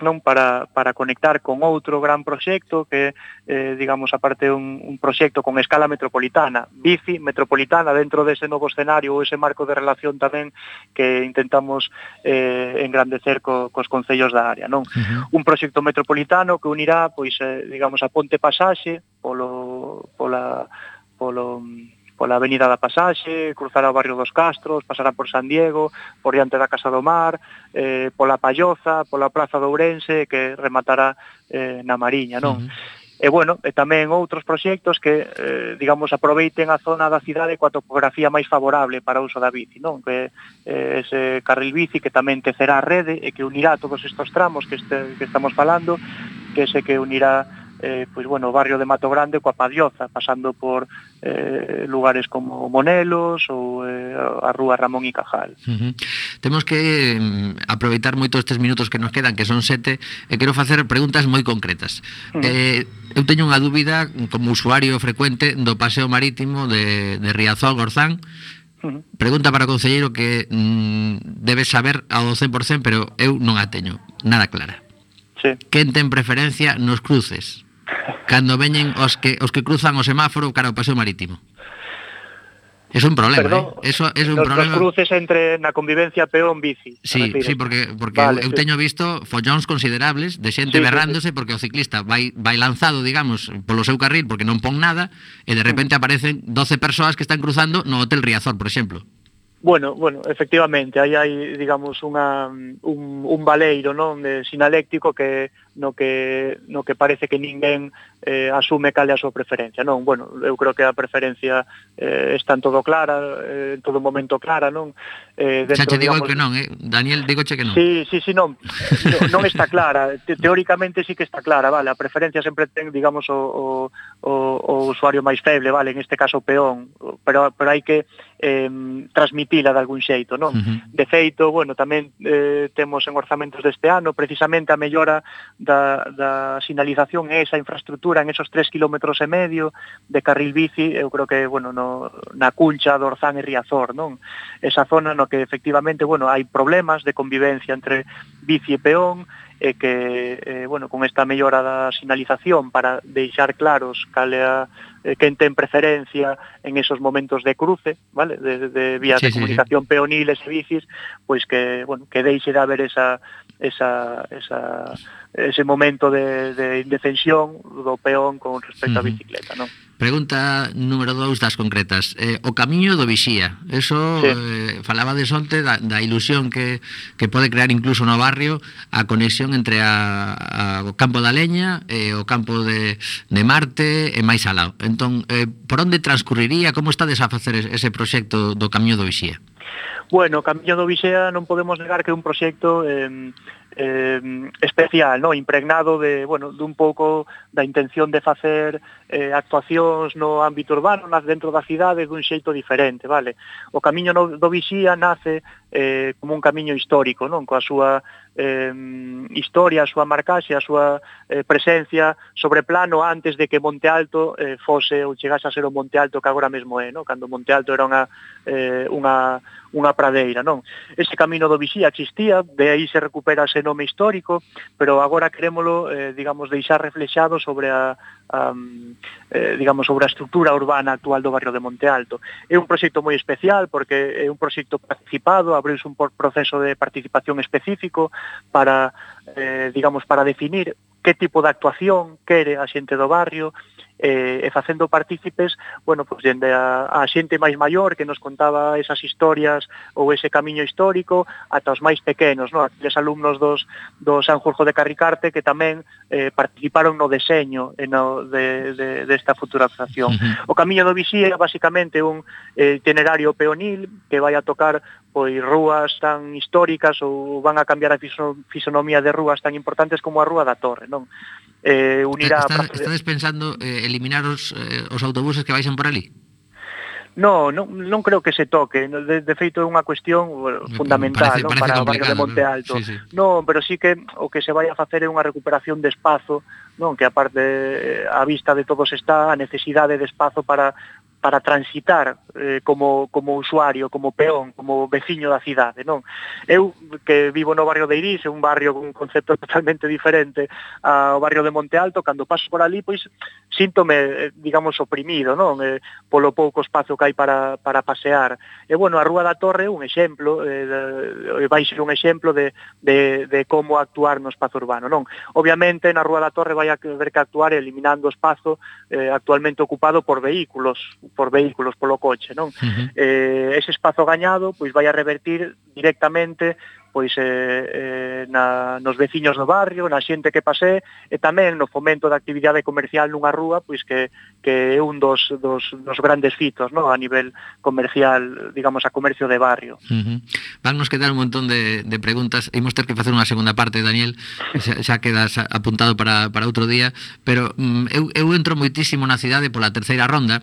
non para, para conectar con outro gran proxecto que, eh, digamos, aparte un, un proxecto con escala metropolitana, bici metropolitana dentro dese novo escenario ou ese marco de relación tamén que intentamos eh, engrandecer co, cos concellos da área, non? Uh -huh. Un proxecto metropolitano que unirá, pois, eh, digamos, a Ponte Pasaxe polo, pola, polo, mm, pola Avenida da Pasaxe, cruzará o barrio dos Castros, pasará por San Diego, por diante da Casa do Mar, eh, pola Palloza, pola Praza de Ourense, que rematará eh, na Mariña, non? Uh -huh. E bueno, e tamén outros proxectos que, eh, digamos, aproveiten a zona da cidade coa topografía máis favorable para o uso da bici, non? Que eh, ese carril bici que tamén tecerá a rede e que unirá todos estes tramos que, este, que estamos falando, que ese que unirá eh, pois, bueno, o barrio de Mato Grande coa Padioza, pasando por eh, lugares como Monelos ou eh, a Rúa Ramón y Cajal. Uh -huh. Temos que mm, aproveitar moito estes minutos que nos quedan, que son sete, e quero facer preguntas moi concretas. Uh -huh. eh, eu teño unha dúbida como usuario frecuente do paseo marítimo de, de Riazol, Gorzán, mm. Pregunta para o concelleiro que mm, debe saber ao 100%, pero eu non a teño nada clara. Sí. Quen ten preferencia nos cruces? cando veñen os que os que cruzan o semáforo cara ao paseo marítimo. Es un problema, Perdón, eh? Eso es un problema. Os cruces entre na convivencia peón bici. Sí, sí, porque porque vale, eu, eu sí. teño visto follóns considerables de xente sí, berrándose sí, sí. porque o ciclista vai vai lanzado, digamos, polo seu carril porque non pon nada e de repente mm. aparecen 12 persoas que están cruzando no Hotel Riazor, por exemplo. Bueno, bueno, efectivamente, aí hai, digamos, unha, un, un baleiro non de sinaléctico que no que, no que parece que ninguén eh, asume cal é a súa preferencia. Non, bueno, eu creo que a preferencia eh, está en todo clara, eh, en todo momento clara, non? Eh, dentro, Xa digo digamos, que non, eh? Daniel, digo che que non. Sí, sí, sí, non. non, non está clara. Te, teóricamente sí que está clara, vale. A preferencia sempre ten, digamos, o, o, o, o usuario máis feble, vale, en este caso o peón. Pero, pero hai que eh, transmitila de algún xeito, non? Uh -huh. De feito, bueno, tamén eh, temos en orzamentos deste ano precisamente a mellora da, da sinalización e esa infraestructura en esos 3 kilómetros e medio de carril bici, eu creo que, bueno, no, na cuncha de Orzán e Riazor, non? Esa zona no que efectivamente, bueno, hai problemas de convivencia entre bici e peón, e que eh, bueno, con esta mellora da sinalización para deixar claros cal é a, eh, quen ten preferencia en esos momentos de cruce, vale, de, de vías sí, de comunicación sí, sí. peoniles e bicis, pois que, bueno, que deixe de haber esa esa esa ese momento de, de indefensión do peón con respecto á bicicleta, non? Pregunta número 2 das concretas. Eh, o camiño do Vixía. Eso sí. eh, falaba de onte da, da ilusión que, que pode crear incluso no barrio a conexión entre a, a, o campo da Leña e o campo de, de Marte e máis alao. Entón, eh, por onde transcurriría? Como estades a facer ese proxecto do camiño do Vixía? Bueno, o Camiño do Visea non podemos negar que é un proxecto eh, eh, especial, no? impregnado de, bueno, dun pouco da intención de facer eh, actuacións no ámbito urbano, nas dentro da cidade dun xeito diferente, vale? O camiño no, do Vixía nace eh, como un camiño histórico, non? Coa súa eh, historia, a súa marcaxe, a súa eh, presencia sobre plano antes de que Monte Alto eh, fose ou chegase a ser o Monte Alto que agora mesmo é, non? Cando Monte Alto era unha, eh, unha, unha pradeira, non? Ese camiño do Vixía existía, de aí se recupera ese nome histórico, pero agora querémolo, eh, digamos, deixar reflexado sobre a, um, eh, digamos, sobre a estructura urbana actual do barrio de Monte Alto. É un proxecto moi especial porque é un proxecto participado, abriuse un proceso de participación específico para, eh, digamos, para definir que tipo de actuación quere a xente do barrio, eh, e facendo partícipes, bueno, pues, dende a, a xente máis maior que nos contaba esas historias ou ese camiño histórico ata os máis pequenos, no? Aqueles alumnos dos do San Sanjurjo de Carricarte que tamén eh, participaron no deseño e no de, de, desta de actuación. Uh -huh. O camiño do Vixía é basicamente un eh, itinerario peonil que vai a tocar pois rúas tan históricas ou van a cambiar a fisonomía de rúas tan importantes como a Rúa da Torre, non? eh, unirá... a... Eh, está, estades pensando eh, eliminar os, eh, os autobuses que vaisen por ali? No, non, non creo que se toque. De, de feito é unha cuestión fundamental parece, parece non? para o barrio de Monte Alto. Sí, sí. Non, pero sí que o que se vai a facer é unha recuperación de espazo non que aparte eh, a vista de todos está a necesidade de espazo para para transitar eh, como, como usuario, como peón, como veciño da cidade, non? Eu que vivo no barrio de Irís, é un barrio con un concepto totalmente diferente ao barrio de Monte Alto, cando paso por ali, pois síntome, eh, digamos, oprimido, non? Eh, polo pouco espazo que hai para, para pasear. E, bueno, a Rúa da Torre é un exemplo, eh, eh, vai ser un exemplo de, de, de como actuar no espazo urbano, non? Obviamente, na Rúa da Torre vai haber que actuar eliminando o espazo eh, actualmente ocupado por vehículos, por vehículos, polo coche, non? Uh -huh. eh, ese espazo gañado pois vai a revertir directamente pois eh, eh, na, nos veciños do barrio, na xente que pasé e tamén no fomento da actividade comercial nunha rúa pois que, que é un dos, dos, dos grandes fitos no? a nivel comercial, digamos, a comercio de barrio. Uh -huh. Vannos quedar un montón de, de preguntas, imos ter que facer unha segunda parte, Daniel, xa, xa quedas apuntado para, para outro día, pero mm, eu, eu entro moitísimo na cidade pola terceira ronda,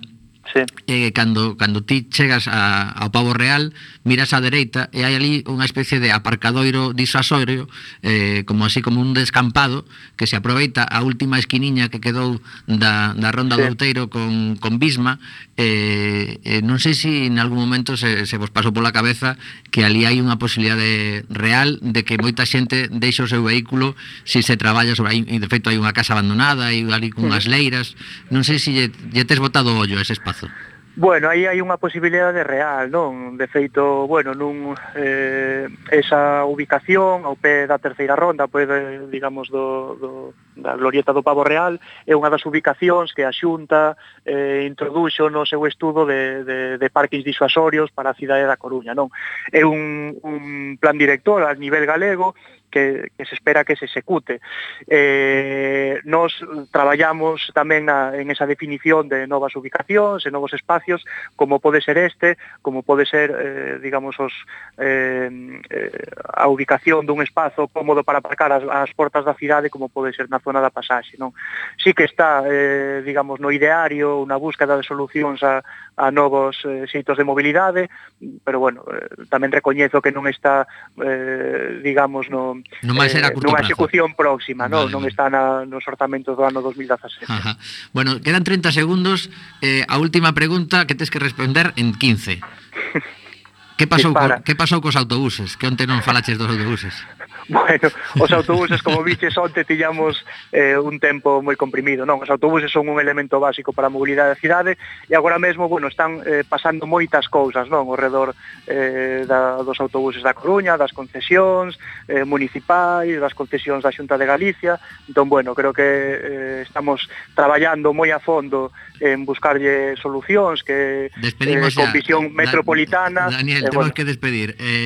Sí. Eh, cando, cando ti chegas a, ao Pavo Real, miras á dereita e hai ali unha especie de aparcadoiro disasorio, eh, como así como un descampado, que se aproveita a última esquiniña que quedou da, da Ronda sí. do Outeiro con, con Bisma eh, eh, non sei se en algún momento se, se vos pasou pola cabeza que ali hai unha posibilidade real de que moita xente deixe o seu vehículo se se traballa sobre aí, de feito hai unha casa abandonada, hai ali cunhas leiras, non sei se lle, lle tes botado o ollo a ese espazo. Bueno, aí hai unha posibilidade real, non? De feito, bueno, nun eh, esa ubicación ao pé da terceira ronda, pois, pues, digamos, do, do, da glorieta do Pavo Real, é unha das ubicacións que a Xunta eh, introduxo no seu estudo de, de, de parkings disuasorios para a cidade da Coruña, non? É un, un plan director a nivel galego que, que se espera que se execute. Eh, nos traballamos tamén na, en esa definición de novas ubicacións, e novos espacios, como pode ser este, como pode ser, eh, digamos, os, eh, eh, a ubicación dun espazo cómodo para aparcar as, as portas da cidade, como pode ser na zona da pasaxe. Non? Sí que está, eh, digamos, no ideario unha búsqueda de solucións a, a novos eh, xeitos de mobilidade, pero bueno, eh, tamén recoñezo que non está, eh, digamos, no, non vai ser a eh, curto nunha execución próxima, vale, non, vale. non está na, nos orzamentos do ano 2017. Ajá. Bueno, quedan 30 segundos, eh, a última pregunta que tes que responder en 15. Que pasou, dispara. co, que pasou cos autobuses? Que onte non falaches dos autobuses? Bueno, os autobuses, como viches onte, tiñamos eh, un tempo moi comprimido. Non, os autobuses son un elemento básico para a mobilidade da cidade e agora mesmo, bueno, están eh, pasando moitas cousas, non? Ao redor eh, da, dos autobuses da Coruña, das concesións eh, municipais, das concesións da Xunta de Galicia. Entón, bueno, creo que eh, estamos traballando moi a fondo en buscarlle solucións que Despedimos eh, con visión da, metropolitana. Daniel, tenemos que despedir. Eh,